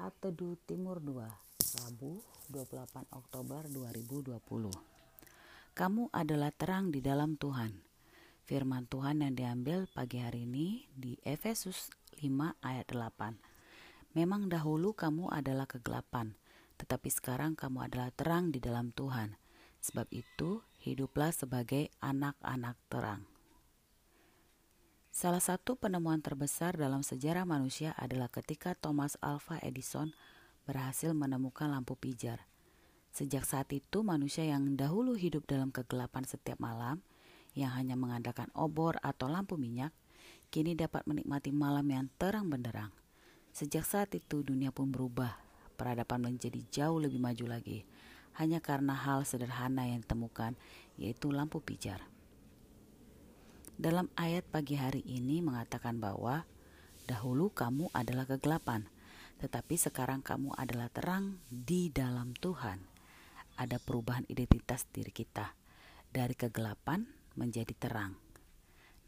Saat Teduh Timur 2, Rabu 28 Oktober 2020. Kamu adalah terang di dalam Tuhan. Firman Tuhan yang diambil pagi hari ini di Efesus 5 ayat 8. Memang dahulu kamu adalah kegelapan, tetapi sekarang kamu adalah terang di dalam Tuhan. Sebab itu, hiduplah sebagai anak-anak terang. Salah satu penemuan terbesar dalam sejarah manusia adalah ketika Thomas Alva Edison berhasil menemukan lampu pijar. Sejak saat itu, manusia yang dahulu hidup dalam kegelapan setiap malam, yang hanya mengandalkan obor atau lampu minyak, kini dapat menikmati malam yang terang benderang. Sejak saat itu, dunia pun berubah. Peradaban menjadi jauh lebih maju lagi, hanya karena hal sederhana yang ditemukan, yaitu lampu pijar dalam ayat pagi hari ini mengatakan bahwa dahulu kamu adalah kegelapan, tetapi sekarang kamu adalah terang di dalam Tuhan. Ada perubahan identitas diri kita dari kegelapan menjadi terang.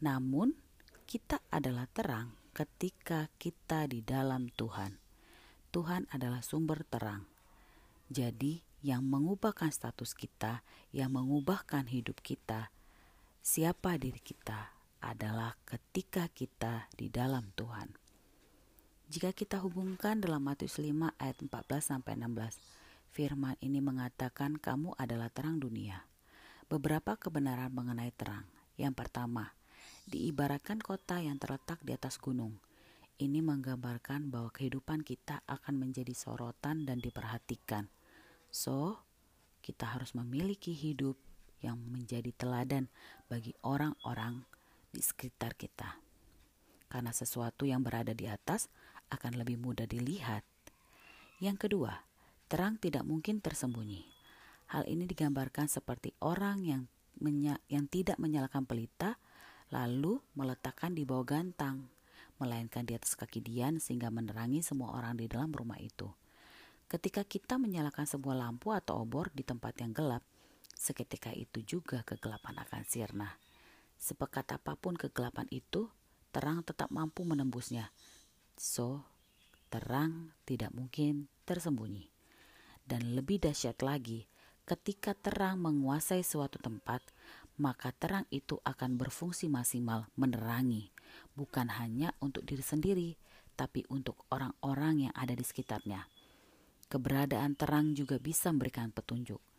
Namun, kita adalah terang ketika kita di dalam Tuhan. Tuhan adalah sumber terang. Jadi, yang mengubahkan status kita, yang mengubahkan hidup kita, siapa diri kita adalah ketika kita di dalam Tuhan. Jika kita hubungkan dalam Matius 5 ayat 14 sampai 16, firman ini mengatakan kamu adalah terang dunia. Beberapa kebenaran mengenai terang. Yang pertama, diibaratkan kota yang terletak di atas gunung. Ini menggambarkan bahwa kehidupan kita akan menjadi sorotan dan diperhatikan. So, kita harus memiliki hidup yang menjadi teladan bagi orang-orang di sekitar kita. Karena sesuatu yang berada di atas akan lebih mudah dilihat. Yang kedua, terang tidak mungkin tersembunyi. Hal ini digambarkan seperti orang yang menya yang tidak menyalakan pelita lalu meletakkan di bawah gantang, melainkan di atas kaki Dian sehingga menerangi semua orang di dalam rumah itu. Ketika kita menyalakan sebuah lampu atau obor di tempat yang gelap, Seketika itu juga kegelapan akan sirna. Sepekat apa pun kegelapan itu, terang tetap mampu menembusnya. So, terang tidak mungkin tersembunyi. Dan lebih dahsyat lagi, ketika terang menguasai suatu tempat, maka terang itu akan berfungsi maksimal menerangi, bukan hanya untuk diri sendiri, tapi untuk orang-orang yang ada di sekitarnya. Keberadaan terang juga bisa memberikan petunjuk.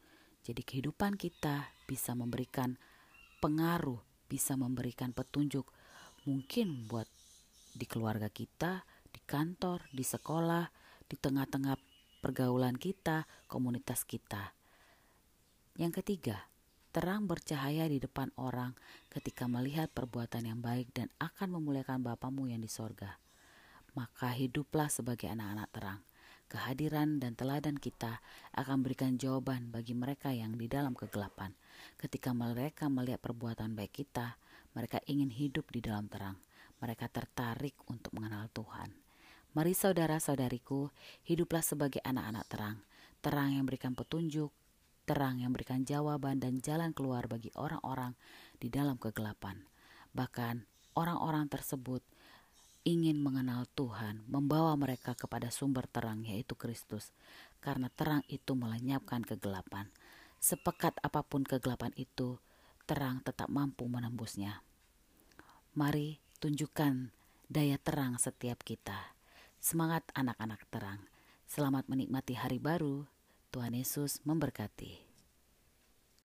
Jadi kehidupan kita bisa memberikan pengaruh, bisa memberikan petunjuk mungkin buat di keluarga kita, di kantor, di sekolah, di tengah-tengah pergaulan kita, komunitas kita. Yang ketiga, terang bercahaya di depan orang ketika melihat perbuatan yang baik dan akan memuliakan Bapamu yang di sorga. Maka hiduplah sebagai anak-anak terang kehadiran dan teladan kita akan berikan jawaban bagi mereka yang di dalam kegelapan. Ketika mereka melihat perbuatan baik kita, mereka ingin hidup di dalam terang. Mereka tertarik untuk mengenal Tuhan. Mari saudara-saudariku, hiduplah sebagai anak-anak terang. Terang yang berikan petunjuk, terang yang berikan jawaban dan jalan keluar bagi orang-orang di dalam kegelapan. Bahkan orang-orang tersebut ingin mengenal Tuhan, membawa mereka kepada sumber terang yaitu Kristus. Karena terang itu melenyapkan kegelapan. Sepekat apa pun kegelapan itu, terang tetap mampu menembusnya. Mari tunjukkan daya terang setiap kita. Semangat anak-anak terang. Selamat menikmati hari baru. Tuhan Yesus memberkati.